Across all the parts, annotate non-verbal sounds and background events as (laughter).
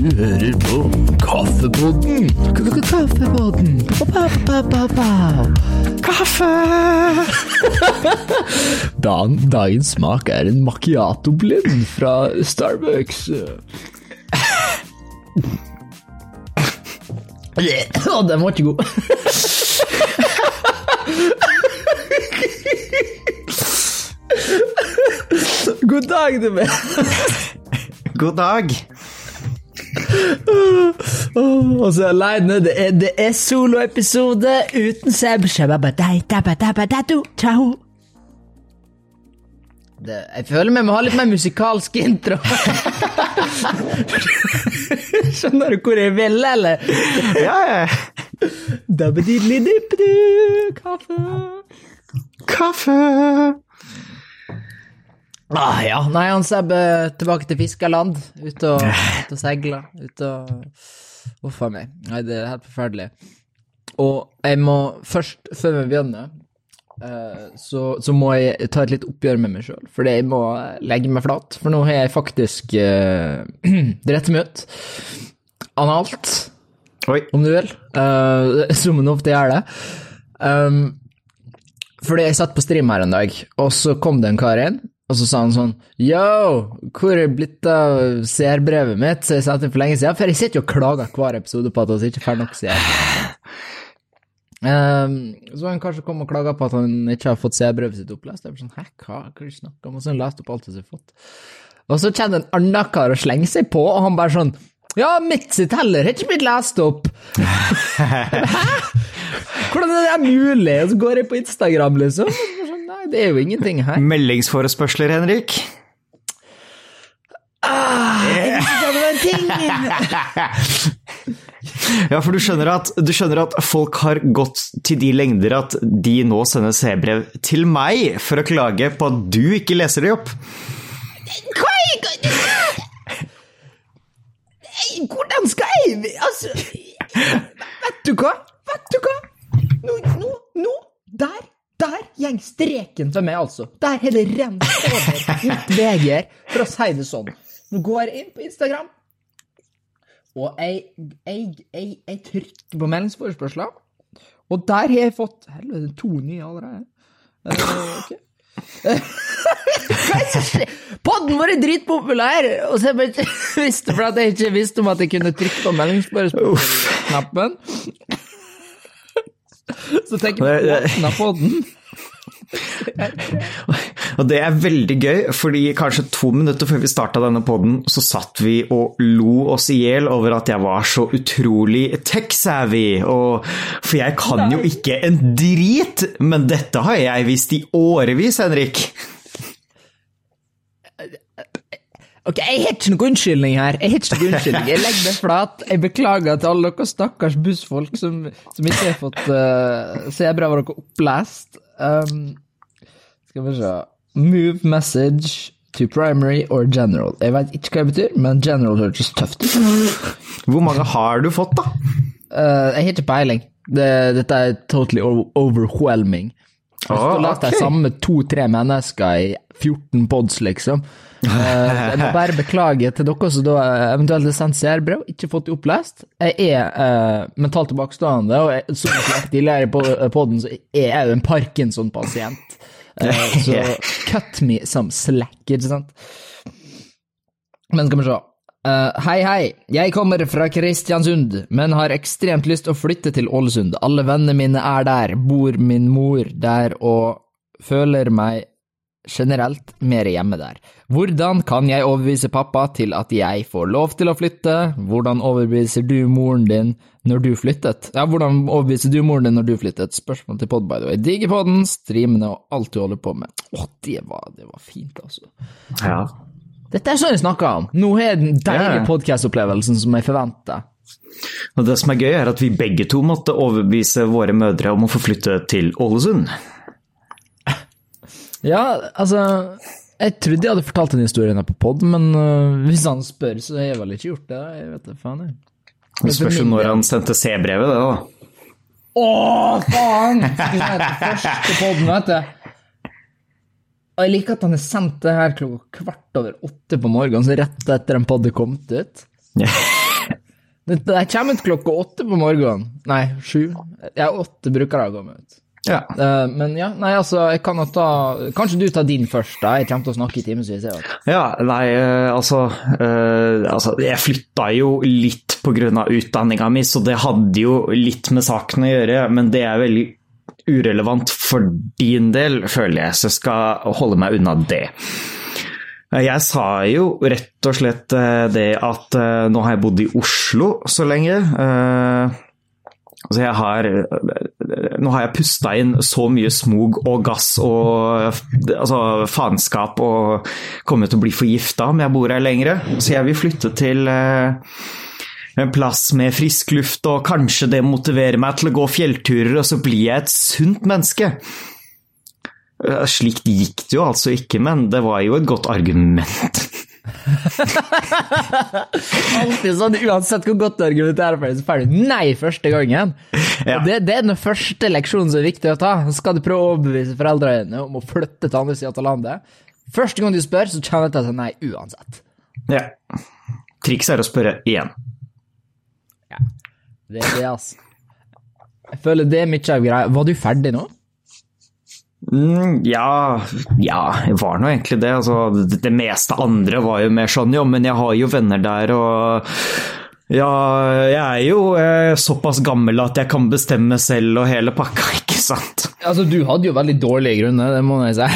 hører på Kaffepodden. K -k Kaffepodden. Kaffe! (laughs) Dan, dagens smak er en macchiato-blind fra Starbucks. Å, den var ikke god. God dag, du med. God dag. Og så aleine. Det er, det er soloepisode uten Seb. Ciao. Det, jeg føler vi må ha litt mer musikalsk intro. (laughs) Skjønner du hvor jeg vil, eller? Ja, ja. Dabbediddelidippedi, Kaffe. Kaffe. Ah, ja. Nei, han Seb er tilbake til fiskerland. Ute og, ut og seile. Ute og Uff a meg. Nei, det er helt forferdelig. Og jeg må først, før vi begynner, eh, så, så må jeg ta et litt oppgjør med meg sjøl. Fordi jeg må legge meg flat. For nå har jeg faktisk uh, det rette ut. Analt, Oi. om du vil. Uh, (laughs) som en ofte gjør det. Um, fordi jeg satt på stream her en dag, og så kom det en kar inn. Og så sa han sånn Yo, hvor er det blitt av seerbrevet mitt? Så jeg sendte det for lenge siden. For jeg sitter jo og klager hver episode på at vi ikke får nok seere. Um, så var han kanskje kom og klaga på at han ikke har fått seerbrevet sitt opplest. Jeg var sånn, Hæ, hva hva er det du snakker om? Og så leste opp alt som har fått. Og så kjenner en annen kar å slenge seg på, og han bare sånn Ja, mitt sitt heller har ikke blitt lest opp. (laughs) Hæ? Hvordan er det mulig? Og så går jeg på Instagram, liksom. Det er jo ingenting her. Meldingsforespørsler, Henrik. Det var en ting! (laughs) Ja, for du skjønner, at, du skjønner at folk har gått til de lengder at de nå sender C-brev til meg for å klage på at du ikke leser det opp. Hvordan skal jeg Altså Vet du hva? Vet du hva? Nå, nå, nå Der, der går streken for meg, altså. Der har det rent over VG-er, for å si det sånn. Nå går jeg inn på Instagram, og jeg, jeg, jeg, jeg trykker på meldingsforespørsler, og der har jeg fått Helvete, to nye allerede. Eh? Podden vår er dritpopulær! Og så visste for at jeg ikke visste om at jeg kunne trykke på meldingsspørsmål-knappen. Så tenk på åpna podden. (laughs) Og det er veldig gøy, fordi kanskje to minutter før vi starta denne poden, så satt vi og lo oss i hjel over at jeg var så utrolig tech-savvy. For jeg kan jo ikke en drit, men dette har jeg visst i årevis, Henrik. Ok, jeg har ikke noen unnskyldning her. Jeg har ikke noen unnskyldning. Jeg legger meg flat. Jeg beklager til alle dere stakkars bussfolk som, som ikke har fått uh, se brevet deres opplest. Um, skal vi se Move message to primary or general. Jeg vet ikke hva det betyr, men general høres tøft ut. Hvor mange har du fått, da? Uh, jeg har ikke peiling. Det, dette er totally overwhelming. Jeg Ah, har lagt de samme to-tre mennesker i 14 pods, liksom. Eh, jeg må bare beklage til dere som da eventuelt har sendt seerbrev, ikke fått det opplest. Jeg er uh, mentalt tilbakestående, og jeg, som jeg sagt tidligere på poden, så er jeg jo en Parkinson-pasient. Uh, (laughs) så cut me some slack, ikke sant? Men skal vi se. Uh, hei, hei. Jeg kommer fra Kristiansund, men har ekstremt lyst å flytte til Ålesund. Alle vennene mine er der, bor min mor der og føler meg generelt mer hjemme der. Hvordan kan jeg overbevise pappa til at jeg får lov til å flytte? Hvordan overbeviser du moren din når du flyttet? Ja, hvordan overbeviser du moren din når du flyttet? Spørsmål til pod, by the way. Digger poden, streamene og alt du holder på med. Å, det var, det var fint, altså. Ja. Dette er sånn jeg snakker om. Nå har jeg den deilige Ja. podcast-opplevelsen som jeg forventer. Og det som er gøy, er at vi begge to måtte overbevise våre mødre om å få flytte til Ålesund. Ja, altså Jeg trodde jeg hadde fortalt den historien her på pod, men uh, hvis han spør, så har jeg vel ikke gjort det. Jeg vet det, faen, jeg. Det spørs jo når han sendte C-brevet, det da. Å, faen! Skulle jeg til første podden, vet du. Og jeg liker at han har sendt det her klokka kvart over åtte på morgenen, så rett etter en podd kom ut. Det, det kommer ut klokka åtte på morgenen. Nei, sju. Ja, åtte bruker det å komme ut. Ja. Uh, men ja, nei, altså, jeg kan jo ta Kanskje du tar din først, da? Jeg kommer til å snakke i timevis. Ja, nei, uh, altså, uh, altså Jeg flytta jo litt pga. utdanninga mi, så det hadde jo litt med saken å gjøre, men det er veldig urelevant for din del, føler jeg, så jeg skal holde meg unna det. Jeg sa jo rett og slett det at nå har jeg bodd i Oslo så lenge. Altså jeg har, nå har jeg pusta inn så mye smog og gass og altså, faenskap og kommer til å bli forgifta om jeg bor her lenger. Så jeg vil flytte til eh, en plass med frisk luft, og kanskje det motiverer meg til å gå fjellturer, og så blir jeg et sunt menneske. Eh, Slikt gikk det jo altså ikke, men det var jo et godt argument. (laughs) (laughs) Alltid sånn, uansett hvor godt du argumenterer for det, så får du nei første gangen. Ja. Det, det er den første leksjonen som er viktig å ta. Skal du prøve å overbevise foreldrene dine om å flytte til andre sida av landet? Første gang du spør, så kjenner jeg si nei uansett. Ja. Trikset er å spørre igjen. Det er det, altså. Jeg føler det er mye av greia. Var du ferdig nå? Mm, ja, ja, jeg var nå egentlig det. Altså, det. Det meste andre var jo mer sånn, jo, men jeg har jo venner der og ja, jeg er jo eh, såpass gammel at jeg kan bestemme selv og hele pakka, (laughs) ikke sant? Altså, du hadde jo veldig dårlige grunner, det må jeg si.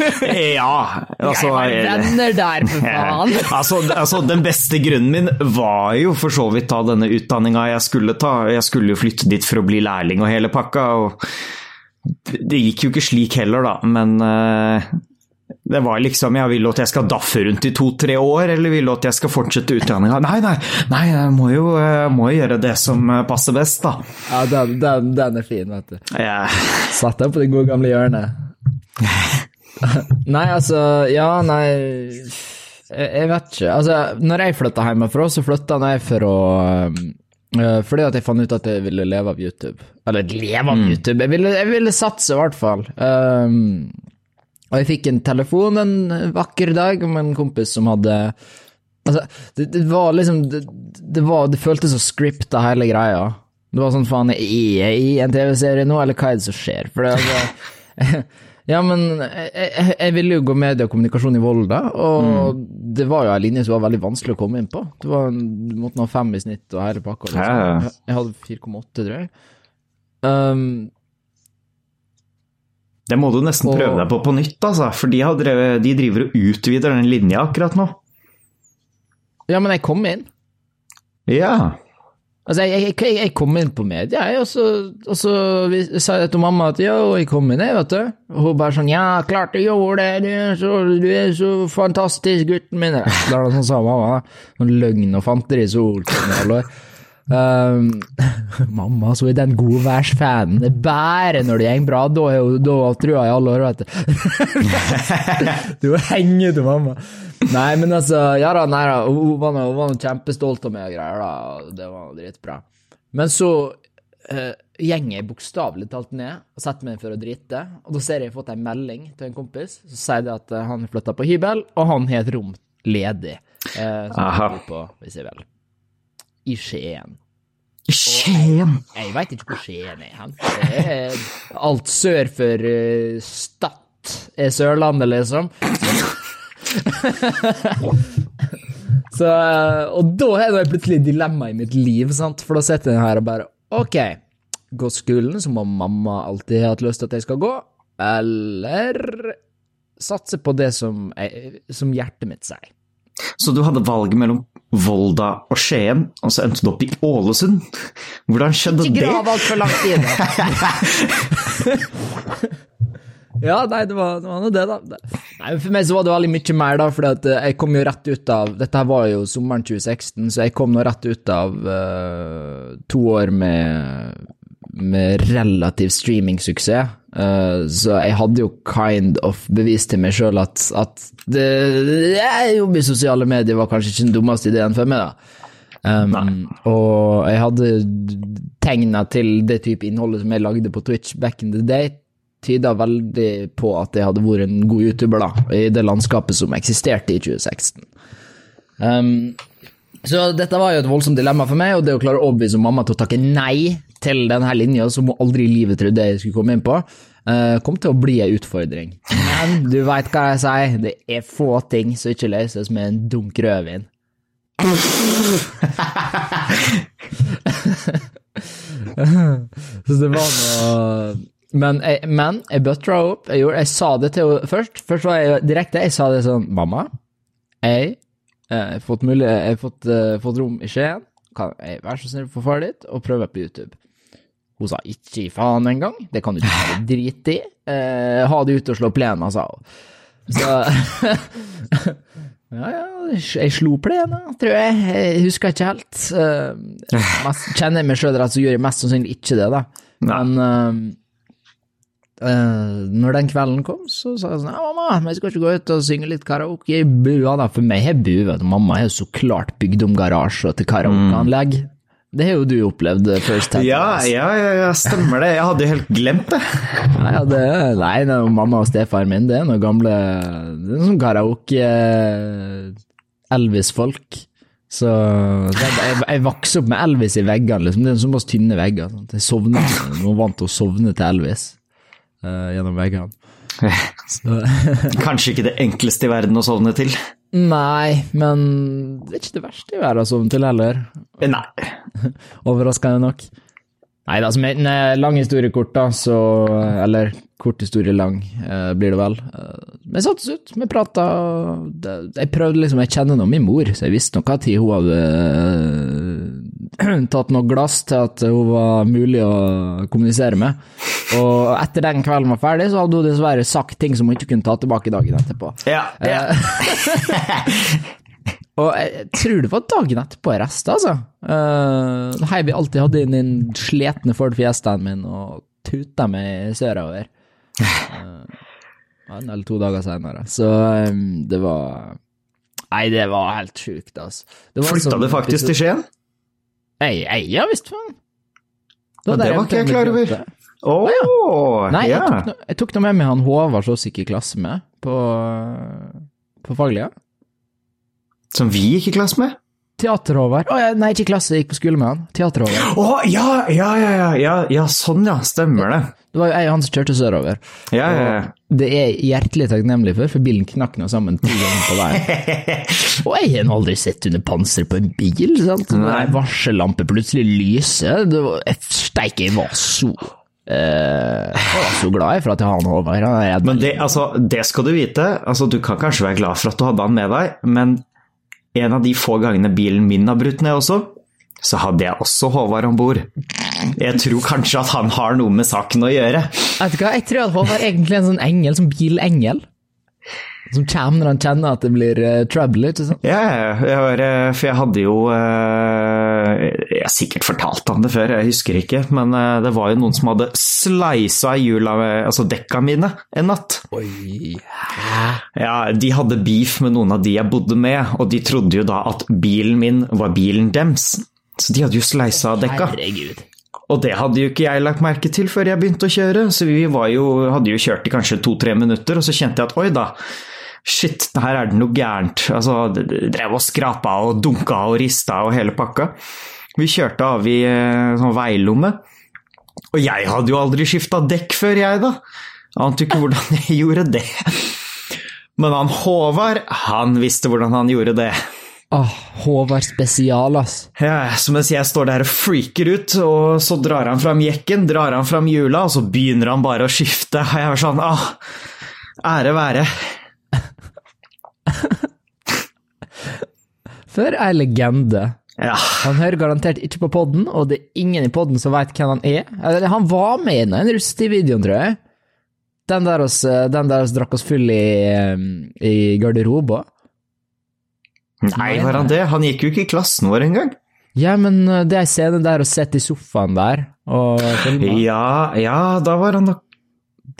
(laughs) Ja, altså jeg har venner der, for (laughs) faen! altså, altså, den beste grunnen min var jo for så vidt ta denne utdanninga jeg skulle ta. Jeg skulle jo flytte dit for å bli lærling og hele pakka. og Det gikk jo ikke slik heller, da, men eh, det var liksom Jeg vil at jeg skal daffe rundt i to-tre år, eller vil at jeg skal fortsette utdanninga? Nei, nei, nei, jeg må jo, må gjøre det som passer best, da. Ja, den, den, den er fin, vet du. Jeg, Satt deg på det gode gamle hjørnet. nei, altså Ja, nei jeg, jeg vet ikke. Altså, når jeg flytta hjemmefra, så flytta jeg for å fordi at jeg fant ut at jeg ville leve av YouTube. Eller leve av YouTube, jeg ville, jeg ville satse i hvert fall. Um, og jeg fikk en telefon en vakker dag om en kompis som hadde Altså, det, det var liksom det, det, var, det føltes så scripta, hele greia. Det var sånn faen, er jeg i en TV-serie nå, eller hva er det som skjer? For det altså (laughs) (laughs) Ja, men jeg, jeg, ville jo gå medie og kommunikasjon i Volda, og det var jo en linje som var veldig vanskelig å komme inn på. Det var Du måtte ha fem i snitt og hele pakka. Liksom. Ja. Jeg hadde 4,8, tror jeg. Um, det må du nesten prøve deg på på nytt, altså, for de, har drevet, de driver og utvider den linja akkurat nå. ja, men jeg kom inn. Ja. Altså, jeg, jeg, jeg kom inn på media, jeg, og så, og så sa jeg til mamma at ja, jeg kom inn, jeg, vet du. Og hun bare sånn ja, klart du gjorde det, du er så, du er så fantastisk, gutten min. Det er noe sånn sa mamma, da. Sånn løgn og fanteri i sol. Um, (laughs) mamma, så er den godværsfanen. Det er bare når det går bra, da, er hun- trua i alle år, vet du. (laughs) du henger til mamma. Nei, men altså, ja da, nei da, hun var hun var kjempestolt av meg og greier, da, det var dritbra. Men så uh, gjenger jeg bokstavelig talt ned og setter meg for å drite, og da ser jeg jeg har fått en melding til en kompis, så sier det at han han flytta på hybel, og han har et rom ledig, eh, som Aha. på, hvis jeg vil. I Skien. Skien! Jeg veit ikke hvor Skien er hen. Alt sør for uh, Stad er Sørlandet, liksom. (laughs) Så, eh, og da er det plutselig dilemma i mitt liv, sant? for da sitter jeg her og bare Ok, gå skolen, som mamma alltid har hatt lyst til at jeg skal gå, eller satse på det som, jeg, som hjertet mitt sier. Så du hadde valget mellom Volda og Skien, og så endte du opp i Ålesund? Hvordan skjedde det? Ikke grav altfor langt inn, (laughs) ja, nei, det var, det var noe det, da. Nei, For meg så var det veldig mye mer, da, for jeg kom jo rett ut av Dette her var jo sommeren 2016, så jeg kom nå rett ut av uh, to år med, med relativ streamingsuksess. Eh, så jeg hadde jo kind of bevist til meg sjøl at, at det, jeg jobb i sosiale medier var kanskje ikke den dummeste ideen for meg, da. Um, og jeg hadde tegna til det type innholdet som jeg lagde på Twitch back in the day, tyda veldig på at jeg hadde vært en god YouTuber da, i det landskapet som eksisterte i 2016. Um, Så dette var jo et voldsomt dilemma for meg, og det å klare å overbevise mamma til å takke nei til denne linja som hun aldri i livet trodde jeg skulle komme inn på, eh, kom til å bli en utfordring. Men du veit hva jeg sier, det er få ting som ikke løses med en dunk rødvin. Så det var noe Men jeg, men jeg bøtra opp. Jeg, gjorde, jeg sa det til henne først. Først var jeg direkte. Jeg sa det sånn Mamma, jeg har fått, mulig, jeg har fått, uh, fått rom i Skien. Kan jeg være så snill få far ditt og prøve på YouTube? Hun sa ikke i faen engang. Det kan du ikke drite i. Eh, ha det ute og slå plena, sa hun. Så (laughs) Ja, ja, jeg slo plena, tror jeg. Jeg husker ikke helt. Eh, mest, kjenner jeg meg sjøl rett, så gjør jeg mest sannsynlig ikke det, da. Men uh, uh, når den kvelden kom, så sa jeg sånn Ja, mamma, jeg skal ikke gå ut og synge litt karaoke i bua, da. For meg har bua Mamma har så klart bygd om garasje til karaokeanlegg. Det har jo du opplevd first time. Ja, ja, ja, ja, stemmer det. Jeg hadde jo helt glemt det. (laughs) Nei, ja, det, nei, det mamma og stefaren min, det er noen gamle Det er sånn karaoke Elvis-folk. Så det, jeg, jeg vokste opp med Elvis i veggene, liksom. Det er såpass tynne vegger. Sånn. Jeg sovna, Nå vant til å sovne til Elvis uh, gjennom veggene. (laughs) Så. (laughs) Kanskje ikke det enkleste i verden å sovne til? Nei, men det er ikke det verste i verden som til heller. Nei. (laughs) Overraskende nok. Nei da, som en lang historie kort, da, så Eller kort historie lang, eh, blir det vel. Vi satte oss ut, vi prata. Jeg prøvde liksom Jeg kjenner nå min mor, så jeg visste nok når hun hadde (clears throat) tatt noe glass til at hun var mulig å kommunisere med. Og etter den kvelden var ferdig, så hadde hun dessverre sagt ting som hun ikke kunne ta tilbake dagen etterpå. Ja, ja. (laughs) og jeg tror det var dagen etterpå jeg reiste, altså. Uh, Hei, vi alltid hadde inn den sletne Ford Fiestaen min og tuta meg sørover. Uh, en eller to dager senere. Så um, det var Nei, det var helt sjukt, altså. Flytta du faktisk til Skien? Nei, ja visst faen. Det, det var ikke jeg klar over. Å, oh, ja. Nei, ja. jeg tok, no, jeg tok noe med meg han Håvard så gikk i klasse med på, på faglige. Som vi gikk i klasse med? Teater-Håvard. Oh, nei, ikke i klasse, jeg gikk på skole med han. Teater-Håvard. Å, oh, ja, ja, ja, ja, ja, sånn ja, stemmer det. Det var jo jeg og han som kjørte sørover. Ja, ja, ja. Det er jeg hjertelig takknemlig for, for bilen knakk nå sammen to ganger på veien. (laughs) og jeg har aldri sett under panser på en bil, sant. Nei. varsellampe plutselig lyser, det var, steik, jeg var så Uh, jeg var så glad for at jeg har han Håvard. Men det, altså, det skal du vite. Altså, du kan kanskje være glad for at du hadde han med deg, men en av de få gangene bilen min har brutt ned også, så hadde jeg også Håvard om bord. Jeg tror kanskje at han har noe med saken å gjøre. Vet du hva, jeg tror at Håvard egentlig er en sånn engel, som bilengel. Som kommer når han kjenner at det blir uh, trouble, ikke sant? Ja, jeg var, for jeg hadde jo uh, Jeg har sikkert fortalt han det før, jeg husker ikke. Men uh, det var jo noen som hadde sleisa hjula, altså dekka mine, en natt. Oi. Ja, de hadde beef med noen av de jeg bodde med, og de trodde jo da at bilen min var bilen dems. Så de hadde jo sleisa dekka. Herregud. Og det hadde jo ikke jeg lagt merke til før jeg begynte å kjøre, så vi jo, hadde jo kjørt i kanskje to-tre minutter, og så kjente jeg at oi da, shit, her er det noe gærent. Altså, drev og skrapa og dunka og rista og hele pakka. Vi kjørte av i sånn veilomme, og jeg hadde jo aldri skifta dekk før, jeg, da. Ante ikke hvordan (laughs) jeg gjorde det. Men han Håvard, han visste hvordan han gjorde det. Åh, Håvard spesial, ass. Ja, så mens jeg står der og freaker ut, og så drar han fram jekken, drar han fram hjula, og så begynner han bare å skifte. Og (laughs) jeg var sånn Åh, ære være. (laughs) For ei legende. Ja. Han hører garantert ikke på podden, og det er ingen i podden som veit hvem han er. Eller, han var med i den rustig-videoen, tror jeg. Den der oss, den der oss drakk oss full i, i garderoba. Nei, var han det? Han gikk jo ikke i klassen vår engang. Ja, men uh, det er scene der å sitte i sofaen der og filme. Ja, ja, da var han nok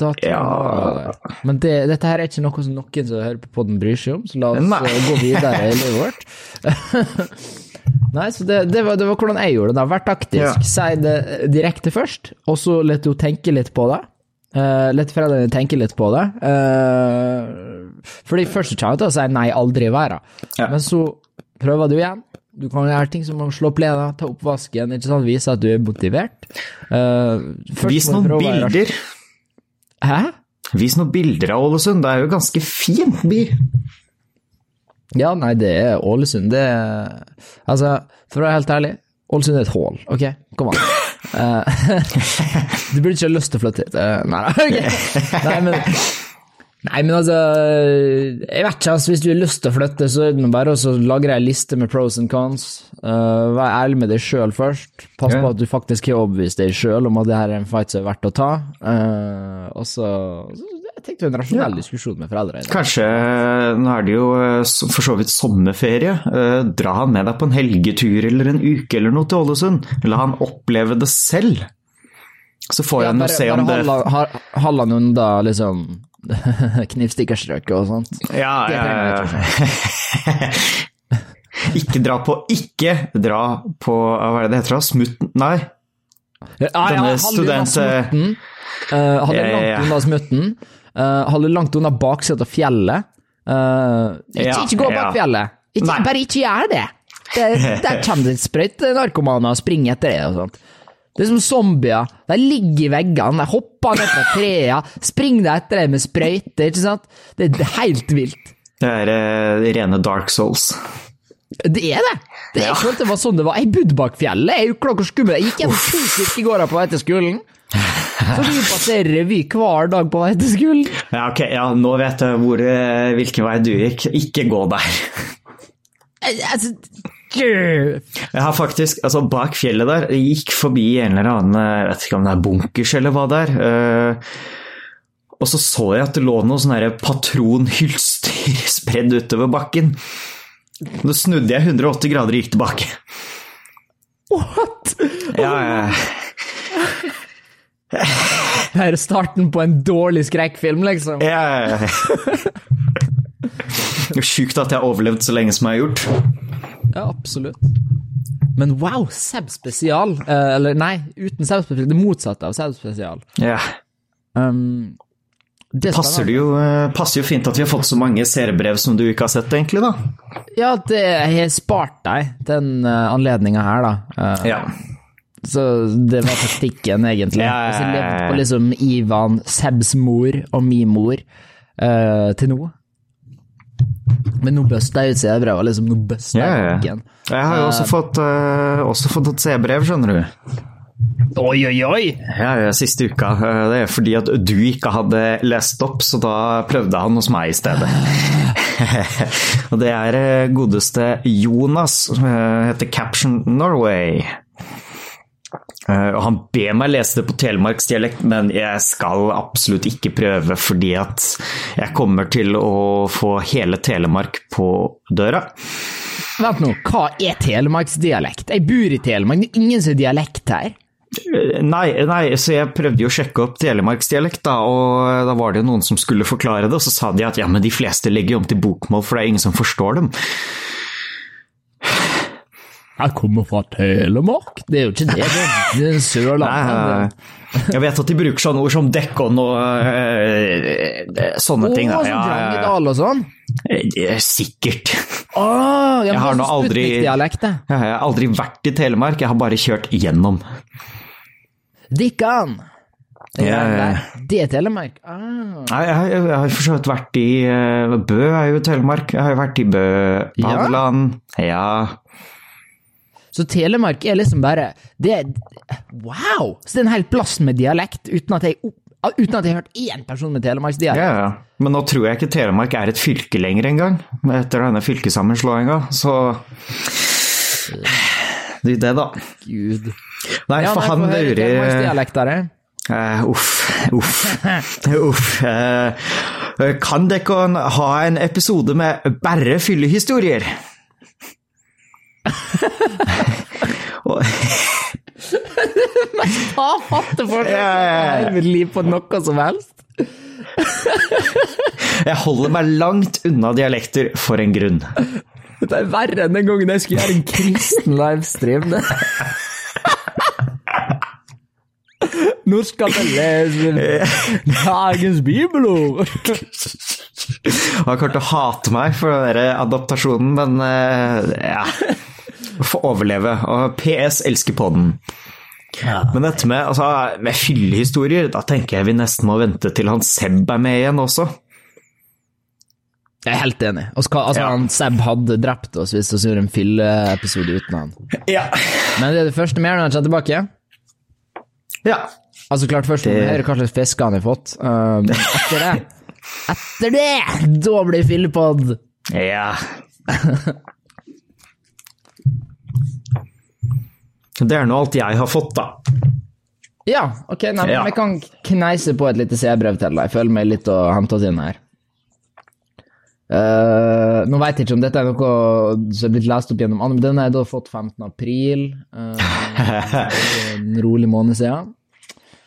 Da tror Ja. Men det, dette her er ikke noe som noen som hører på podden bryr seg om, så la oss Nei. uh, gå videre i livet vårt. (laughs) Nei, så det, det, var, det var hvordan jeg gjorde det. da. Vær taktisk. Ja. Si det direkte først, og så la henne tenke litt på det. Uh, Lett foreldrene tenke litt på det. Uh, fordi først kommer jeg til å si nei, aldri i verden. Ja. Men så prøver du igjen, Du kan gjøre ting som å slå plenen, ta opp vasken, ikke sant, vise at du er motivert. Uh, Vis noen bilder. Hæ? Vis noen bilder av Ålesund. Det er jo ganske fin by. Ja, nei, det er Ålesund. Det er Altså, for å være helt ærlig, Ålesund er et hull, ok? Kom an. Eh, (laughs) du burde ikke ha lyst til å flytte hit. Eh, nei, ok. Nei, men Nei, men altså Jeg vet ikke, altså, hvis du har lyst til å flytte, så er det bare å lagre ei liste med pros and cons. Uh, vær ærlig med deg sjøl først. Pass yeah. på at du faktisk har overbevist deg sjøl om at det her er en fight som er verdt å ta. Uh, og så Jeg tenkte en rasjonell diskusjon med foreldrene. Kanskje Nå er det jo eh, for så vidt sommerferie. Eh, Dra han med deg på en helgetur eller en uke eller noe til Ålesund. La han oppleve det selv. Så får Ja, han jo se om det Hold han unna liksom (laughs) knivstikkerstrøket og sånt. Ja, ja, ja. (laughs) Ikke dra på Ikke dra på Hva er det det heter? Smutten Nei. Ja, ja, Denne halve student- smutten. Uh, halve Ja, ja, ja. langt unna smutten. Uh, halve langt unna baksetet av fjellet. Uh, ikke, ikke gå bak fjellet. Ikke, bare ikke gjør det. det der kommer det sprøytenarkomaner og springer etter det og sånt. Det er som zombier. De ligger i veggene, de hopper ned fra trærne, springer etter dem med sprøyter, ikke sant? Det er helt vilt. Det er eh, rene Dark Souls. Det er det! Det Ja. Jeg følte det var sånn det var. Jeg bodde bak fjellet. Jeg er jo hvor skummel. Jeg gikk gjennom to kirkegårder på vei til skolen. Så vi passerer revy hver dag på vei til skolen. Ja, ok, ja, nå vet jeg hvor, eh, hvilken vei du gikk. Ikke gå der. Jeg- Altså. Jeg har faktisk, altså bak fjellet der, jeg gikk forbi en eller annen, jeg vet ikke om det er bunkers eller hva det er, eh, og så så jeg at det lå noe sånne patronhylster spredd utover bakken. Nå snudde jeg 180 grader og gikk tilbake. What? Ja, ja. Det er starten på en dårlig skrekkfilm, liksom. ja, ja, ja. Sjukt at jeg har overlevd så lenge som jeg har gjort. Ja, absolutt. Men wow, Seb spesial. Eh, eller nei, uten Seb spesial. Det motsatte av Seb spesial. Ja. Um, det Passer det jo, eh, passer jo fint at vi har fått så mange seerbrev som du ikke har sett, egentlig, da. Ja, det, jeg har spart deg den uh, anledninga her, da. Uh, Ja. Så det var taktikken, egentlig. (laughs) Ja, ja, ja, ja, på liksom Ivan, Sebs mor og min mor uh, til nå. Men nå busta jeg ut seerbrevet, liksom. Nå busta jeg ja. banken. Jeg har jo også fått, uh, også fått et seerbrev, skjønner du. Oi, oi, oi! Ja, ja, siste uka. Eh, Det er fordi at du ikke hadde lest opp, så da prøvde han hos meg i stedet. (laughs) Og det er eh, godeste Jonas, som heter Caption Norway. Eh, Og han ber meg lese det på telemarksdialekt, men jeg skal absolutt ikke prøve, fordi at jeg kommer til å få hele Telemark på døra. Vent nå, hva er telemarksdialekt? Jeg bor i Telemark, det er ingen som har dialekt her. Eh, Nei, nei, så jeg prøvde jo å sjekke opp telemarksdialekt, da, og da var det noen som skulle forklare det, og så sa de at ja, men de fleste legger om til bokmål, for det er ingen som forstår dem. Jeg kommer fra Telemark. Det er jo ikke det, det er- det Sørlandet. Jeg vet at de bruker sånne ord som dekkon og øh, sånne ting. Å, Da. sånn Ja. Drangedal og sånn? Eh, Sikkert. Oh, jeg, Jeg har nå er aldri- Jeg har aldri vært i Telemark, jeg har bare kjørt gjennom. Dikkan. Det er, ja. det er Telemark. Ah. Jeg, jeg, jeg har for så vidt vært i Bø er jo Telemark. Jeg har jo vært i Bø, Ja. Ja. Så Telemark er liksom bare det er, Wow! Så det er en hel plass med dialekt, uten at jeg, opp- uten at jeg har hørt én person med telemarksdialekt. Ja, ja. Men nå tror jeg ikke Telemark er et fylke lenger engang, etter denne fylkessammenslåinga, så Det er det, da. Gud. Nei, Ja, for han lurer. Eh, Uff, uff, (laughs) uff. Uh, kan dere ha en episode med bare fyllehistorier? Og- ja, ja. Jeg vil liv på noe som helst. Jeg holder meg langt unna dialekter for en grunn. Det er verre enn den gangen jeg skulle gjøre en kristen livestream. Nå skal vi lese dagens bibelord. Han kommer til å hate meg for den der adaptasjonen, men eh, ja. få overleve. Og PS elsker podden. Men dette med, altså, med fyllehistorier, da tenker jeg vi nesten må vente til han Seb er med igjen også. Jeg er helt enig. Og skal, altså, Ja. han Seb hadde drept oss hvis vi gjorde en fylleepisode uten han. Ja. Men det er det første mer når han kommer tilbake. Ja. Altså klart først må vi høre hva slags fisk han har fått. Um, etter det Etter det! Da blir fyllepod! Ja. Det er nå alt jeg har fått, da. Ja, ok, nei, Ja. vi kan kneise på et lite C-brev til deg. Følg med litt å hente oss inn her. Uh, nå veit jeg ikke om dette er noe som er blitt lest opp gjennom andre, men den har jeg da fått 15. april. Uh, (laughs) en rolig måned siden.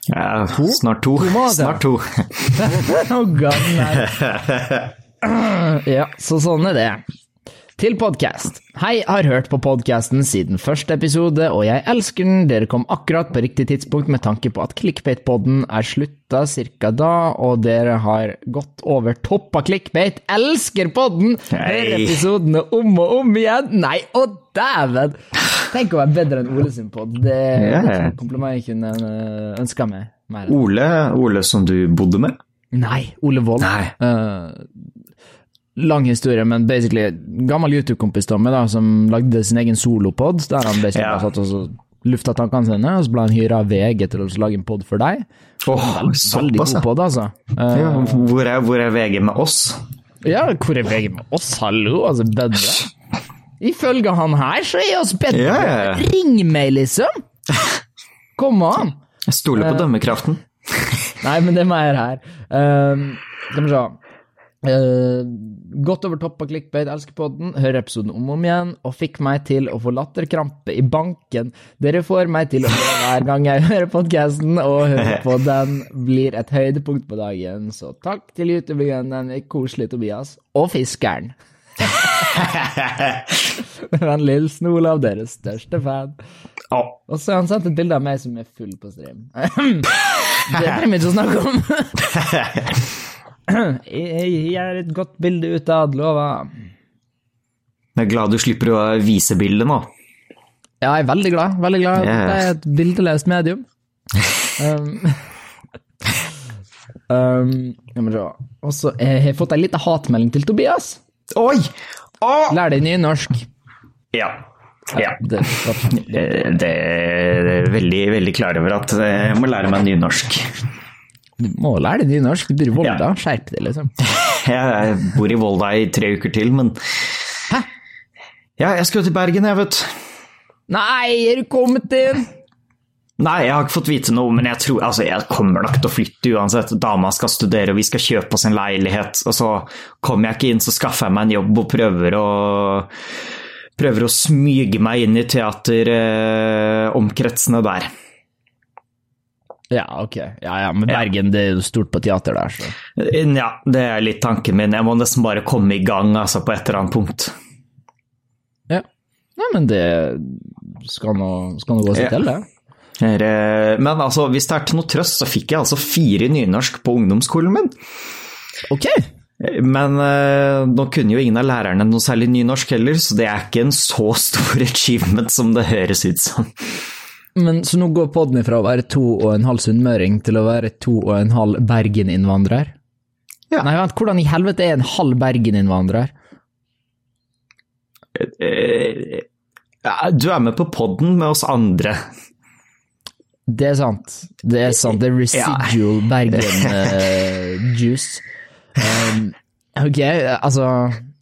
Ja, snart to. To. Snart to. (laughs) (laughs) Ja, så sånn er det. Til podkast. Hei, har hørt på podkasten siden første episode, og jeg elsker den. Dere kom akkurat på riktig tidspunkt med tanke på at Clickbait-podden er slutta cirka da, og dere har gått over topp av clickbait. Elsker podden! Hører episodene om og om igjen. Nei, å dæven! Tenk å være bedre enn Ole sin pod. Det, det er Ja. et kompliment jeg kunne øh, ønska meg mer. Ole, Ole som du bodde med? Nei, Ole Wold. Eh, lang historie, men basically gammel YouTube-kompis Tommy da, som lagde sin egen solopod, der han basically yeah. satt og så lufta tankene sine, og så ble han hyra av VG til å lage en pod for deg. Åh, Veldig såpass, god pod, altså. Uh, ja. Hvor er, hvor er VG med oss? ja, hvor er VG med oss, hallo? Altså, bedre. Ifølge han her, så er oss bedre. Ja. Ring meg, liksom! Kom an! Jeg stoler på dømmekraften. (laughs) Nei, men det er mer her. Um, skal vi se. Uh, godt over topp av clickbait, elsker podden, hører episoden om og om igjen, og fikk meg til å få latterkrampe i banken. Dere får meg til å le hver gang jeg (laughs) hører podkasten, og hører (laughs) på den blir et høydepunkt på dagen. Så takk til YouTube-legenden, koselig Tobias, og fiskeren. Vennlig hilsen Olav, deres største fan. Oh. Og så har han sendt et bilde av meg som er full på stream. (laughs) det trenger vi ikke å snakke om. (laughs) jeg gir et godt bilde utad, lover. jeg er glad du slipper å vise bildet nå. Ja, jeg er veldig glad. Veldig glad. Yeah. Det er et bildeløst medium. Um, (laughs) um, så. Og så har jeg fått ei lita hatmelding til Tobias. Oi! Oh! Lær deg nynorsk. Ja. ja. (laughs) Det, Det, er veldig, veldig klar over at jeg må lære meg nynorsk. du må lære deg nynorsk. Du bor i Volda. Ja. Skjerp deg, liksom. (laughs) Jeg bor i Volda i tre uker til, men Hæ? Ja, jeg skal jo til Bergen, jeg, vet Nei, er du kommet inn? Nei, jeg har ikke fått vite noe, men jeg tror altså, jeg kommer nok til å flytte uansett. Dama skal studere, og vi skal kjøpe oss en leilighet. Og så kommer jeg ikke inn, så skaffer jeg meg en jobb og prøver å Prøver å smyge meg inn i teateromkretsene der. Ja, ok. Ja, ja, men Bergen det er jo stort på teater der, så. Ja, det er litt tanken min. Jeg må nesten bare komme i gang altså, på et eller annet punkt. Ja. Nei, men det skal nå, skal nå gå seg Ja. til, det. Eh, Men altså, hvis det er til noe trøst, så fikk jeg altså fire i nynorsk på ungdomsskolen min. Ok. Men eh, nå kunne jo ingen av lærerne noe særlig nynorsk heller, så det er ikke en så stor (laughs) achievement som det høres ut som. Men så nå går podden ifra å være to og en halv sunnmøring til å være to og en halv Bergen-innvandrer? Ja. Nei, vent, hvordan i helvete er en halv Bergen-innvandrer? Eh, Du er med på podden med oss andre. Det er sant. Det er sant. Det er residual Bergen-juice. (laughs) um, ok, altså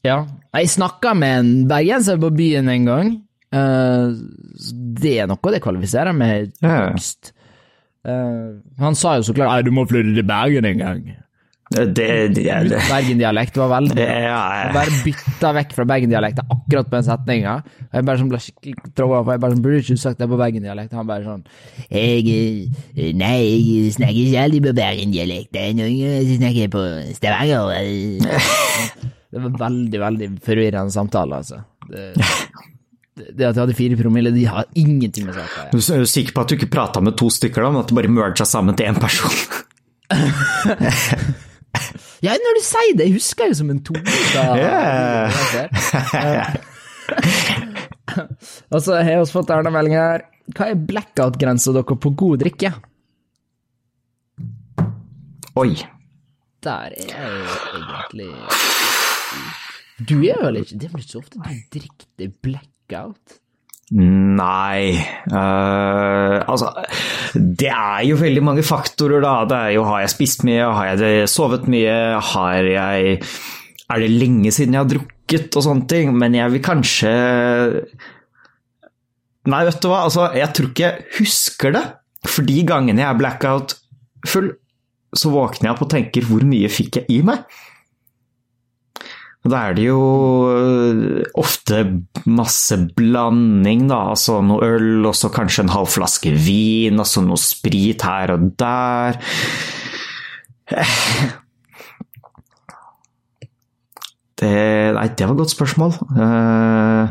Ja. Jeg snakka med en bergenser på byen en gang. Uh, det er noe det kvalifiserer med Ja. Uh, han sa jo så klart «Nei, du må flytte til Bergen en gang. Det, det, det, det, Bergen-dialekt var veldig det Ja, Jeg bare bytta vekk fra bergendialekten akkurat på den setninga. Jeg bare sånn ble skikkelig tråda på. jeg bare sånn, burde ikke sagt det på bergendialekt. Han bare sånn jeg, eh, Nei, jeg snakker ikke alltid på bergendialekt. Er som jeg snakker på Stavanger. Det var veldig, veldig forvirrende samtale, altså. Det, det det at jeg hadde fire promille, de har ingenting med saken å gjøre. Du er jo sikker på at du ikke prata med to stykker, da, men at du bare merga sammen til én person? (laughs) (laughs) Ja, når du sier det, jeg husker jeg som en tone. Ja. (laughs) Og så har vi fått en melding her. Hva er blackout-grensa dere på god drikke? Oi. Der er jeg jo egentlig Du er vel ikke Det er vel ikke så ofte du drikker blackout? Nei uh, Altså, det er jo veldig mange faktorer, da. Det er jo har jeg spist mye, har jeg sovet mye, har jeg Er det lenge siden jeg har drukket og sånne ting? Men jeg vil kanskje Nei, vet du hva, altså, jeg tror ikke jeg husker det. For de gangene jeg er blackout full, så våkner jeg opp og tenker hvor mye fikk jeg i meg? Og da er det jo øh, ofte masse blanding, da. Altså noe øl, og så kanskje en halv flaske vin, og så noe sprit her og der. Det Nei, det var et godt spørsmål. Eh,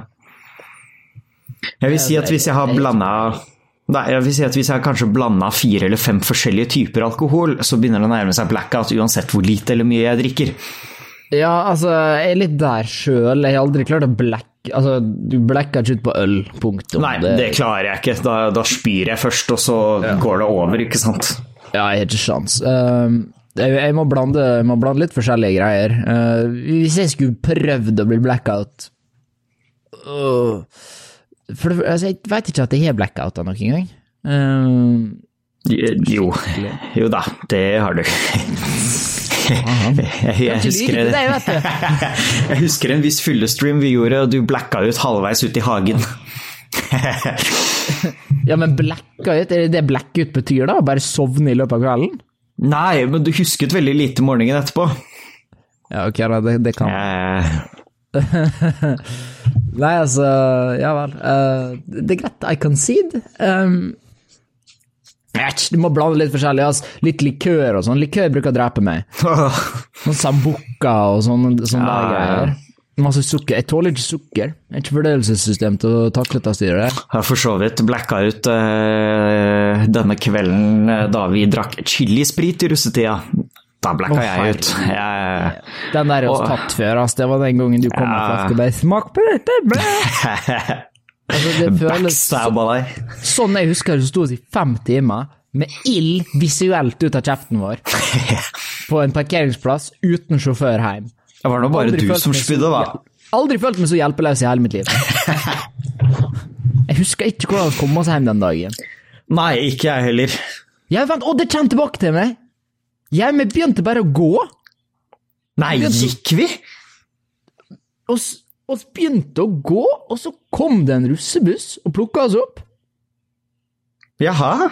Jeg vil si at hvis jeg har blanda Nei, jeg vil si at hvis jeg har kanskje blanda fire eller fem forskjellige typer alkohol, så begynner det å nærme seg blackout uansett hvor lite eller mye jeg drikker. Ja, altså, jeg er litt der sjøl. Jeg har aldri klart å blekke Altså, du blekker ikke ut på øl, punktum. Nei, det klarer jeg ikke. Da, da spyr jeg først, og så går det over, ikke sant. Ja, jeg har ikke sjans. Uh, jeg, jeg, må blande, jeg må blande litt forskjellige greier. Uh, hvis jeg skulle prøvd å bli blackout uh, For altså, Jeg veit ikke at jeg har blackouta noen gang. Uh, Jo, jo da, det har du. Jeg, jeg, husker, (laughs) jeg husker en viss fyllestream vi gjorde, og du blacka ut halvveis ut i hagen. (laughs) Ja, men blacka ut, er det det blackout betyr, da? Bare sovne i løpet av kvelden? Nei, men du husket veldig lite morgenen etterpå. Ja, ok, da, det, det kan Eh, (laughs) Nei, altså, ja vel. Uh, det er greit, I concede. Um, jeg du må blande litt forskjellig. Altså. Litt likør og sånn. Likør bruker å drepe meg. Sånn Sambuca og sånne, sånne Ja, greier. Masse sukker. Jeg tåler ikke sukker. Jeg har ikke fordøyelsessystem til å takle dette styret. Jeg har for så vidt blacka ut øh, denne kvelden eh, da vi drakk chilisprit i russetida. Da blacka oh, jeg ut. Jeg, Den der er oss tatt før, ass. Det var den gangen du kom med Ja. flaske og bare 'smak på dette'. (laughs) blæ!» Altså, det føles deg. sånn jeg husker det, så sto vi i fem timer med ild visuelt ut av kjeften vår (laughs) på en parkeringsplass uten sjåfør hjem. Det var nå bare Aldri du som spydde, da. Aldri følt meg så hjelpeløs i hele mitt liv. Jeg husker ikke hvordan vi kom oss hjem den dagen. Nei, ikke jeg heller. Jeg vent, å, det kommer tilbake til meg! Jeg vi begynte bare å gå, Nei, gikk vi? og, og s- begynte å gå, og så kom det en russebuss og plukka oss opp. Jaha.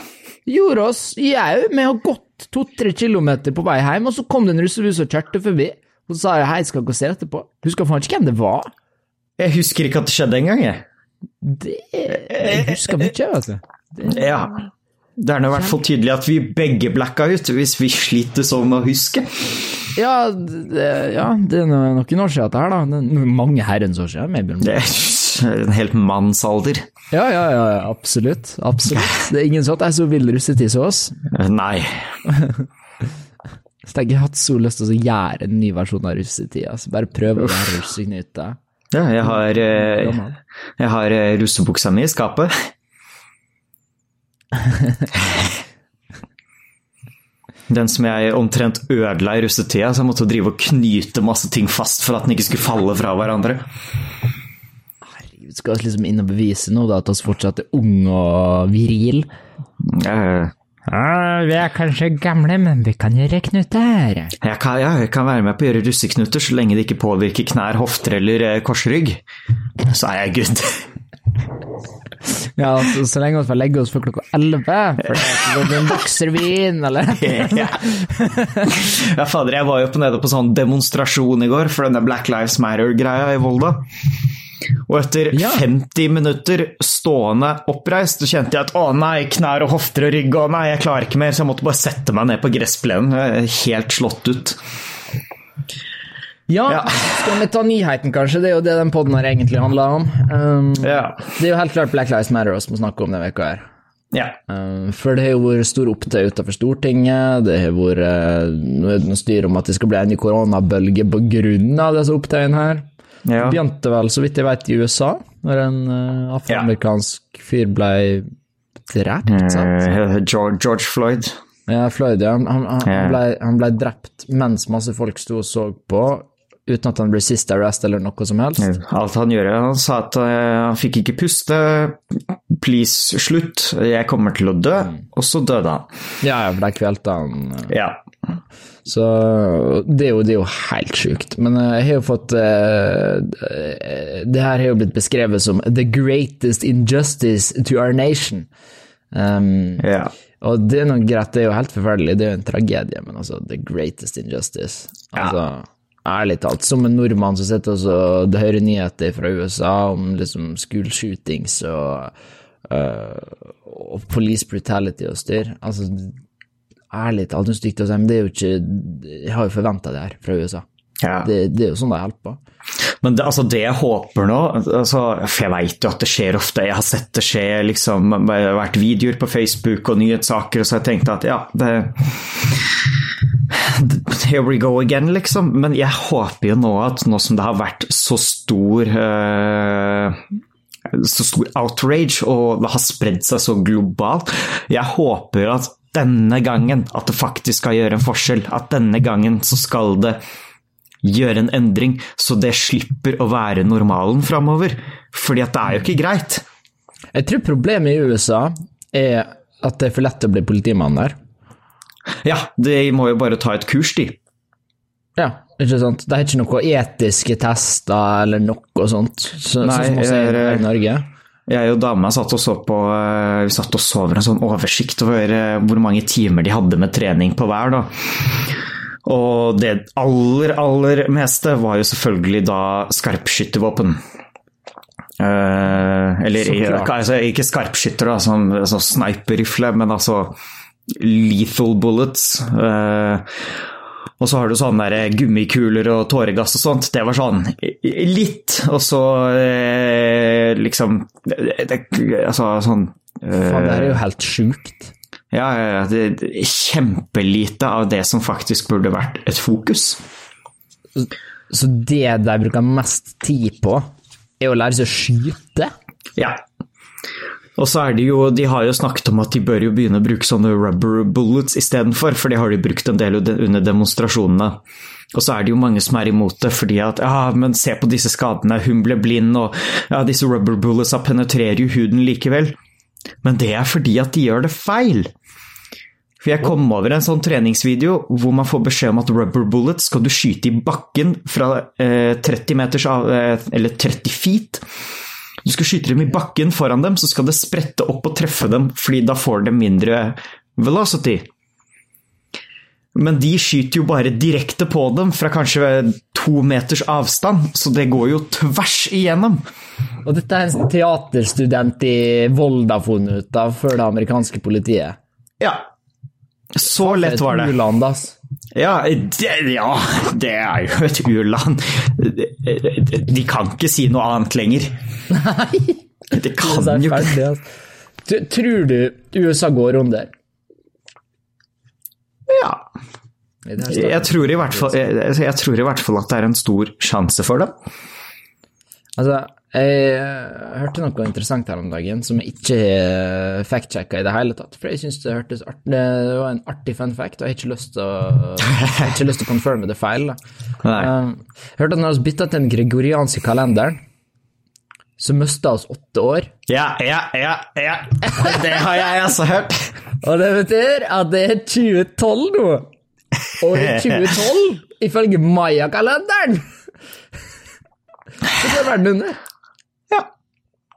Gjorde oss jau, vi har gått to-tre kilometer på vei hjem, og så kom det en russebuss og kjørte forbi. Og så sa jeg hei, skal dere se etterpå? Husker faen ikke hvem det var. Jeg husker ikke at det skjedde engang, jeg. Det Jeg husker mye, vet du. Ja. Det er nå i hvert fall tydelig at vi begge blacka ut, hvis vi sliter sånn med å huske. Ja, det, ja, det er nok noen år siden dette her, da. Det er mange herrens år siden. Maybe. Det er en helt mannsalder. Ja, ja, ja, absolutt. Absolutt. (laughs) Det er ingen sånn jeg er så vill russetid som oss. Nei. (laughs) Så jeg har hatt så lyst til å gjøre en ny versjon av russetida. Altså. Bare prøve å være russeknyte. Ja, jeg har, eh, jeg har eh, russebuksa mi i skapet. (laughs) Den som jeg omtrent ødela i russetida, så jeg måtte drive og knyte masse ting fast for at den ikke skulle falle fra hverandre. Herregud, skal vi liksom inn og bevise noe, da, at vi fortsatt er ung og viril? ah, vi er kanskje gamle, men vi kan gjøre knuter. jeg, kan, ja, jeg kan være med på å gjøre russeknuter så lenge det ikke påvirker knær, hofter eller eh, korsrygg. Så er jeg good. Ja, så, så lenge vi får legge oss før klokka elleve, for det blir en bokservin, eller? (laughs) ja. ja, fader, jeg var jo på nede på sånn demonstrasjon i går for denne Black Lives Matter-greia i Volda. Og etter Ja. 50 minutter stående oppreist, så kjente jeg at å nei, knær og hofter og rygg, å nei, jeg klarer ikke mer, så jeg måtte bare sette meg ned på gressplenen. Helt slått ut. Ja, Ja. (laughs) skal vi ta nyheten, kanskje? Det er jo det den podden her egentlig handler om. Um, Ja. det er jo helt klart Black Lives Matter vi må snakke om denne veka her. ja. Um, for det har jo vært stor opptøy utenfor Stortinget, det har vært uh, noe styr om at det skal bli en ny koronabølge på grunn av disse opptøyene her. ja. Det begynte vel, så vidt jeg vet, i USA. når en uh, afroamerikansk fyr ble drept, sant? Eh, George, George Floyd. Ja, Floyd, ja. Han, han, han, ble, han ble drept mens masse folk sto og så på, uten at han ble sist arrest eller noe som helst. Alt han gjør, han sa at eh, han fikk ikke puste, please, slutt, jeg kommer til å dø, og så døde han. Ja, ja, for der kvelte han. eh. Ja. Så det er jo, det er jo helt sjukt. Men eh, jeg har jo fått Det her har jo blitt beskrevet som 'the greatest injustice to our nation'. Um, ja. og det er noe greit, det er jo helt forferdelig, det er jo en tragedie, men altså, the greatest injustice. Altså, ærlig talt, som en nordmann som sitter og hører nyheter fra USA om liksom school shootings og, uh, og police brutality og styr. Altså, ærlig talt, det er jo ikke Jeg har jo forventa det her fra USA. ja. Det, det er jo sånn det på. Men det, altså det jeg håper nå, altså, for jeg vet jo at det skjer ofte, jeg har sett det skje, liksom, det har vært videoer på Facebook og nyhetssaker, og så har jeg tenkt at ja, det Here we go again, liksom. Men jeg håper jo nå at nå som det har vært så stor uh, så stor outrage, og det har spredd seg så globalt. Jeg håper at denne gangen at det faktisk skal gjøre en forskjell. At denne gangen så skal det gjøre en endring, så det slipper å være normalen framover. Fordi at det er jo ikke greit. Jeg tror problemet i USA er at det er for lett å bli politimann der. Ja, de må jo bare ta et kurs, de. Ja, ikke sant? Det er ikke noe etiske tester eller noe sånt, så, Nei, sånn som vi ser i Norge. Jeg og dama satt og så på eh, Vi satt og så over en sånn oversikt over eh, hvor mange timer de hadde med trening på hver. da. Og det aller, aller meste var jo selvfølgelig da skarpskyttervåpen. Eh, eller altså, ikke skarpskytter, da, som sånn sniperrifle, men altså lethal bullets. Uh, og så har du sånne der gummikuler og tåregass og sånt. Det var sånn litt, og så eh, liksom det, Altså sånn eh, Faen, det er jo helt sjukt. Ja, ja, ja. Det, det, kjempelite av det som faktisk burde vært et fokus. Så det de bruker mest tid på, er å lære seg å skyte? Ja. Og så er det jo, De har jo snakket om at de bør jo begynne å bruke sånne rubber bullets istedenfor, for det har de brukt en del under demonstrasjonene. Og så er det jo mange som er imot det, fordi at ja, men se på disse skadene, hun ble blind, og ja, disse rubber bulletsa penetrerer jo huden likevel. Men det er fordi at de gjør det feil. For jeg kom over en sånn treningsvideo hvor man får beskjed om at rubber bullets skal du skyte i bakken fra eh, 30 meters av, eh, eller 30 feet. Du skal skyte dem i bakken foran dem, så skal det sprette opp og treffe dem, fordi da får det mindre velocity. Men de skyter jo bare direkte på dem fra kanskje to meters avstand, så det går jo tvers igjennom. Og dette er en teaterstudent i Volda funnet ut av før det amerikanske politiet. Ja, så lett var det. Ja det, ja, det er jo et u-land. De kan ikke si noe annet lenger. Nei! Det kan det jo ikke Tror du USA går under? Ja. Jeg tror, i hvert fall, jeg, jeg tror i hvert fall at det er en stor sjanse for det. Altså, jeg eh, hørte noe interessant her om dagen som jeg ikke uh, fact-sjekka i det hele tatt. For jeg syns det hørtes art det var en artig fun fact, og jeg har ikke lyst til å, jeg har ikke lyst til å confirme det feil. Da. Jeg Um, hørte at når vi bytta til den gregorianske kalenderen, så mista oss åtte år. Ja, ja, ja, ja. Det har jeg altså hørt. Og det betyr at det er 2012 nå! Og i 2012, ifølge Maya-kalenderen, så går verden under. Ja.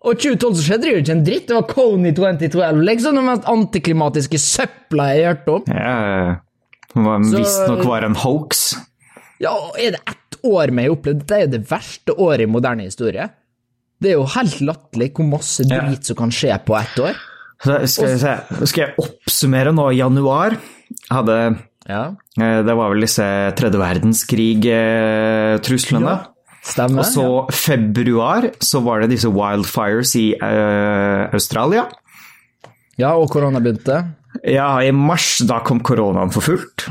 Og 2012 så skjedde det jo ikke en dritt. Det var Kony 2012, liksom Den mest antiklimatiske søpla jeg har hørt om. ja. Det Så- visstnok var en hoax. Ja, er det ett år vi har opplevd? Dette er jo det verste året i moderne historie. Det er jo helt latterlig hvor masse Ja. drit som kan skje på ett år. Så skal, jeg skal jeg oppsummere nå januar? Hadde, Ja, eh, det var vel disse tredje verdenskrig-truslene. Stemmer. Og så februar så var det disse wildfires i uh, Australia. Ja, og korona begynte. Ja, i mars da kom koronaen for fullt.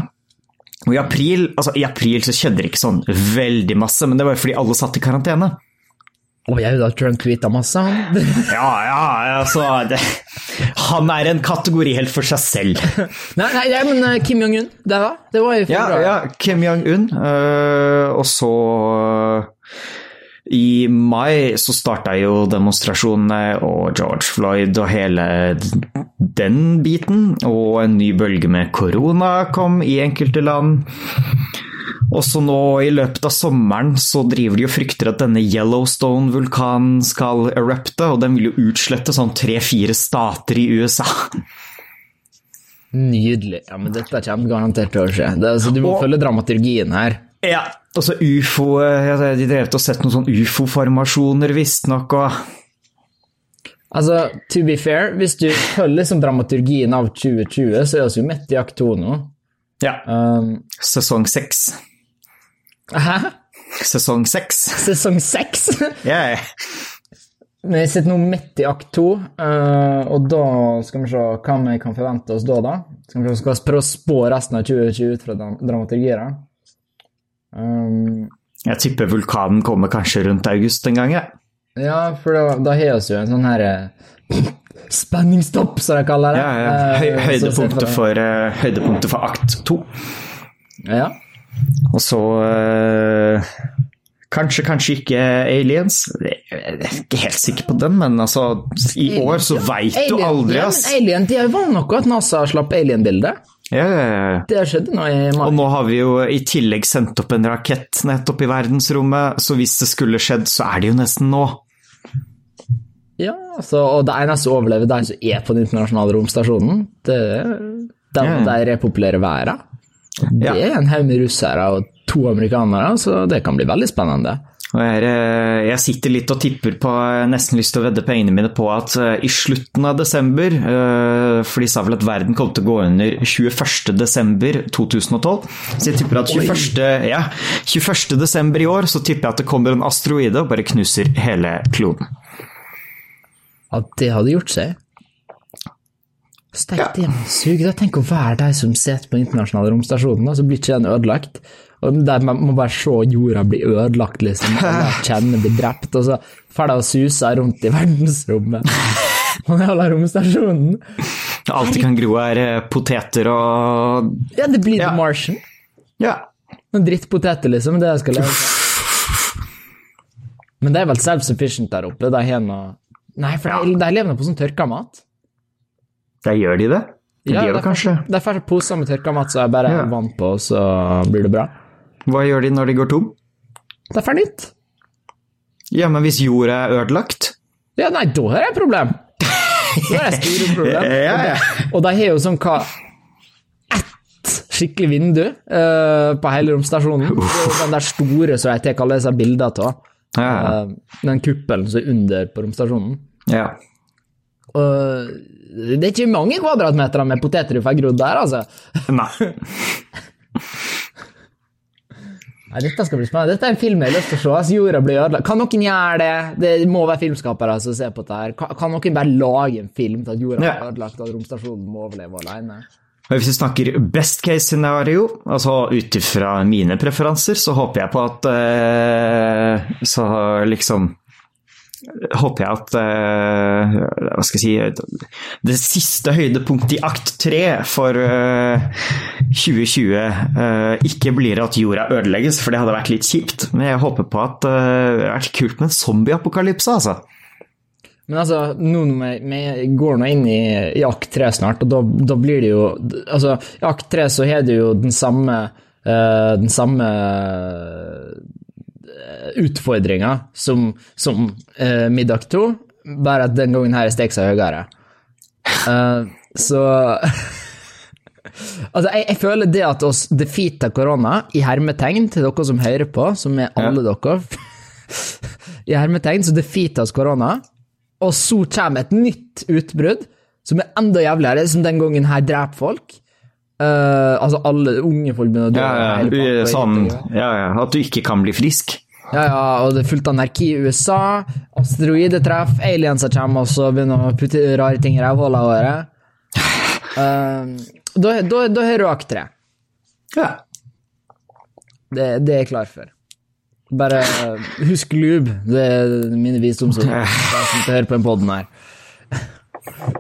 Og i april, altså i april så skjedde det ikke sånn veldig masse, men det var fordi alle satt i karantene. Å, jeg har Trump tweeta masse, han. Ja, ja, altså det, Han er en kategori helt for seg selv. (laughs) nei, nei, nei, men uh, Kim Jong-un, det da? Det var jo Ja, bra. ja Kim Jong-un. øh, og så øh, I mai så starta jo demonstrasjonene og George Floyd og hele den biten. Og en ny bølge med korona kom i enkelte land. Og så nå i løpet av sommeren så driver de og frykter at denne Yellowstone-vulkanen skal erupte, og den vil jo utslette sånn tre-fire stater i USA. Nydelig. Ja, men dette kommer garantert til å skje. Det, altså, du må Og- følge dramaturgien her. Ja, og så ufo ja, De drev og sett noen sånn ufo-formasjoner, visstnok, og Altså, to be fair, hvis du følger liksom dramaturgien av 2020, så er vi jo midt i akt to nå. Ja. Um, Sesong seks. Hæ? Sesong seks. Sesong seks? Yeah. Vi sitter nå midt i akt to, eh, og da skal vi se hva vi kan forvente oss da, da. Skal vi skal prøve å spå resten av 2020 ut fra dramaturgiet. Um, Jeg tipper vulkanen kommer kanskje rundt august en gang, jeg. ja, for da, da har vi jo en sånn her eh, spenningstopp, som de kaller det. Ja, ja. Høy, Eh, høydepunktet, for, høydepunktet for akt to. Ja. Og så eh, Kanskje, kanskje ikke aliens. Jeg er ikke helt sikker på den, men altså I år så veit du aldri, aldri, ja, ass. men Alien, det var noe at NASA slapp Alien-bildet. Ja, ja, ja. Det skjedde nå i mai. Og nå har vi jo i tillegg sendt opp en rakett nettopp i verdensrommet, så hvis det skulle skjedd, så er det jo nesten nå. Ja, altså, og det eneste som overlever, det er en som er på den internasjonale romstasjonen, det er de, Ja. de repopulerer verden. Det er en haug med russere og to amerikanere, så det kan bli veldig spennende. Jeg, eh, jeg sitter litt og tipper på Jeg har nesten lyst til å vedde pengene mine på at eh, i slutten av desember eh, For de sa vel at verden kom til å gå under 21. desember 2012. Så jeg tipper at 21. Ja, 21. desember i år så tipper jeg at det kommer en asteroide og bare knuser hele kloden. At det hadde gjort seg. Steik, hjemsug. Da Tenk å være de som sitter på internasjonale romstasjonen, så blir ikke den ødelagt. Og de må bare se jorda bli ødelagt, liksom. (laughs) Alle kjenner blir drept, og så får de og suser rundt i verdensrommet. (laughs) På den jævla romstasjonen. Alt det kan gro er eh, poteter og Ja, det blir Ja. The Martian. Ja. Noen drittpoteter, liksom. Det jeg skal leve av. Men det er vel self-sufficient der oppe. De har noe Nei, for de, de lever nå på sånn tørka mat. Der gjør de det. De Ja, gjør det kanskje Det er får poser med tørka mat så jeg bare Ja. vann på, så blir det bra. Hva gjør de når de går tom? Det er for nytt. Ja, men hvis jorda er ødelagt? Ja, nei, da har jeg et problem. Da har jeg store problem. (laughs) Ja, ja. Og de har jo sånn hva Ett skikkelig vindu uh, på hele romstasjonen. Den der store som jeg tar alle disse bildene av. Ja, ja. uh, den kuppelen som er under på romstasjonen. ja. Og det er ikke mange kvadratmeter med poteter du får grodd der, altså. (laughs) Nei. Nei, dette skal bli spennende. Dette er en film jeg har lyst til å se. Altså, jorda blir ødelagt. Kan noen gjøre det? Det må være filmskapere som ser på dette. her. Kan, noen bare lage en film til at jorda blir ødelagt, og at romstasjonen må overleve alene? Hvis vi snakker best case scenario, altså ut ifra mine preferanser, så håper jeg på at eh, Så liksom Håper jeg at uh, Hva skal jeg si Det siste høydepunktet i akt tre for uh, 2020 uh, ikke blir at jorda ødelegges, for det hadde vært litt kjipt. Men jeg håper på at eh, det hadde vært kult med en zombieapokalypse, altså. Men altså, nå når vi, går nå inn i, i akt tre snart, og da, da blir det jo Altså, i akt tre så har du jo den samme eh, Den samme utfordringa som, som uh, middag to, bare at den gangen her er steksa høyere. Uh, så (laughs) Altså, jeg, jeg føler det at oss defeata korona, i hermetegn, til dere som hører på, som er alle dere (laughs) I hermetegn så defeata oss korona, og så kommer et nytt utbrudd som er enda jævligere, som den gangen her dreper folk. Eh, altså, alle unge folk begynner å dø. Ja, ja, sånn, ja, ja, at du ikke kan bli frisk. ja, ja, og det er fullt anarki i USA. Asteroidetreff, alienser kommer og så begynner å putte rare ting i rævhåla våre. Uh, da, da, har du akt tre. Ja. Det, det er jeg klar for. Bare husk lube. Det er mine visdomsord. (laughs) Jeg som hører på den poden her.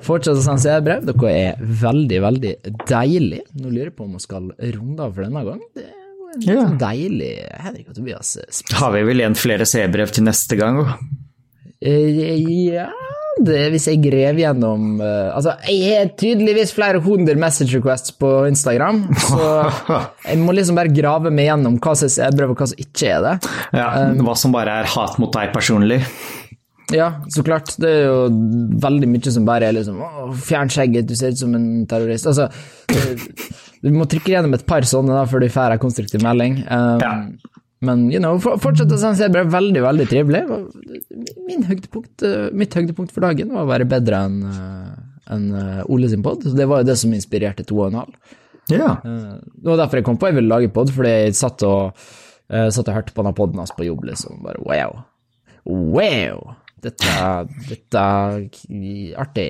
Fortsett å sende brev. Dere er veldig, veldig deilig. Nå lurer jeg på om vi skal runde av for denne gang. Det er jo en Ja. deilig Henrik og Tobias spesial. Har vi vel igjen flere seerbrev til neste gang òg? Eh, Ja det, Hvis jeg grev gjennom eh, Altså, jeg har tydeligvis flere hundre message requests på Instagram, så (laughs) jeg må liksom bare grave meg gjennom hva som er sædbrev, og hva som ikke er det. Ja, hva som bare er hat mot deg personlig. Ja, så klart. Det er jo veldig mye som bare er liksom Å, fjern skjegget, du ser ut som en terrorist. Altså, eh, du må trykke gjennom et par sånne da, før du får ei konstruktiv melding. Um, Ja. Men you know, for- fortsett å sende sædbrev. Veldig, veldig trivelig. Eh, mitt høydepunkt for dagen var å være bedre enn en eh, Ole sin pod. Det var jo det som inspirerte to og en halv. Ja. Eh, Det var derfor jeg kom på jeg ville lage pod, fordi jeg satt og, eh, satt og hørte på denne poden hans på jobb, liksom. Bare wow. Wow! Dette, dette er artig.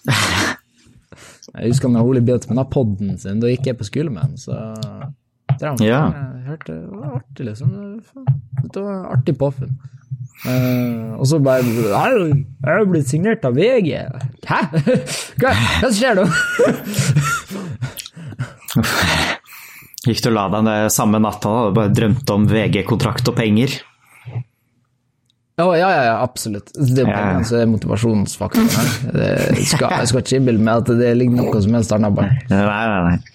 (laughs) jeg husker når Ole begynte med denne poden sin, da gikk jeg på skole med ham, så han Ja. Jeg hørte det var artig, liksom. Det var artig påfunn. Uh, og så bare «Au, Jeg har blitt signert av VG. Hæ? (laughs) Hva, hva skjer nå? Gikk du og la deg samme natta og bare drømte om VG-kontrakt og penger? Å, ja, ja, ja, absolutt. Det er Ja. pengene som er motivasjonsfaktoren her. Det skal, jeg skal ikke meg at det ligger noe som helst annet bak. Nei, nei, nei. (laughs)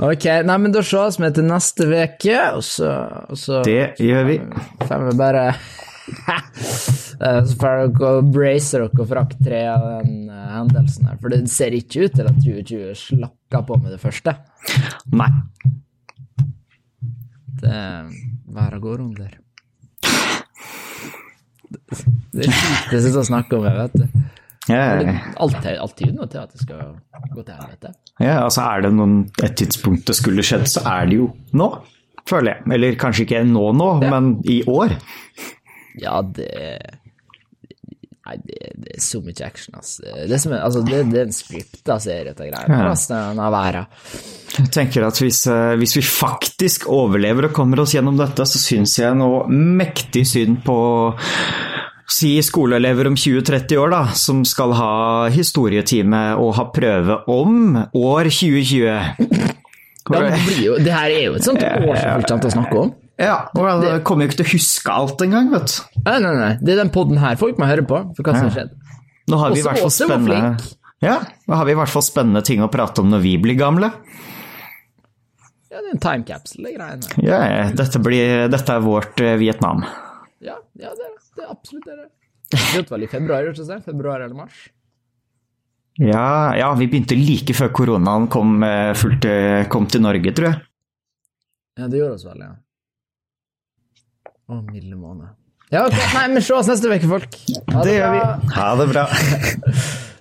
Ok, nei, men da ses vi til neste uke, og så, og så Det gjør vi. får vi bare (laughs) Så får dere brace dere for akt tre av den eh, hendelsen her, for det ser ikke ut til at 2020 slakker på med det første. Nei. Det Verden går under. Det er kjipt å snakke om, jeg vet det. Yeah. Det er alltid noe til at det skal gå til helvete. ja, altså er det noen, et tidspunkt det skulle skjedd, så er det jo nå, føler jeg. Eller kanskje ikke nå nå, men i år. Ja, det Nei, det, det er så mye action, altså. Det er, som, en- altså, det, det er en scripta serie, dette greiene. Ja. Resten av verden. Jeg tenker at hvis, eh, hvis vi faktisk overlever og kommer oss gjennom dette, så syns jeg noe mektig synd på Si skoleelever om 20-30 år, da, som skal ha historietime og ha prøve om år 2020. Ja, det, blir jo, det her er jo et sånt år som folk kommer til å snakke om. Ja, og jeg kommer jo ikke til å huske alt engang, vet du. Nei, nei, nei. Det er den podden her folk må høre på, for hva som har skjedd. Nå har vi i hvert fall spennende. Ja, nå har vi i hvert fall spennende ting å prate om når vi blir gamle. Ja, det er en time capsule, de greiene. Ja, dette, blir, dette er vårt eh, Vietnam. Ja, ja det, er, det er absolutt det. er det. Det begynte vel i februar, ikke det? Februar eller mars? Ja, ja, vi begynte like før koronaen kom, eh, fullt, eh, kom til Norge, tror jeg. Ja, det gjorde oss vel, ja. Å, milde måned. Ja, okay. Nei, men se oss neste uke, folk. Ha Det gjør vi. Ha det bra. (laughs)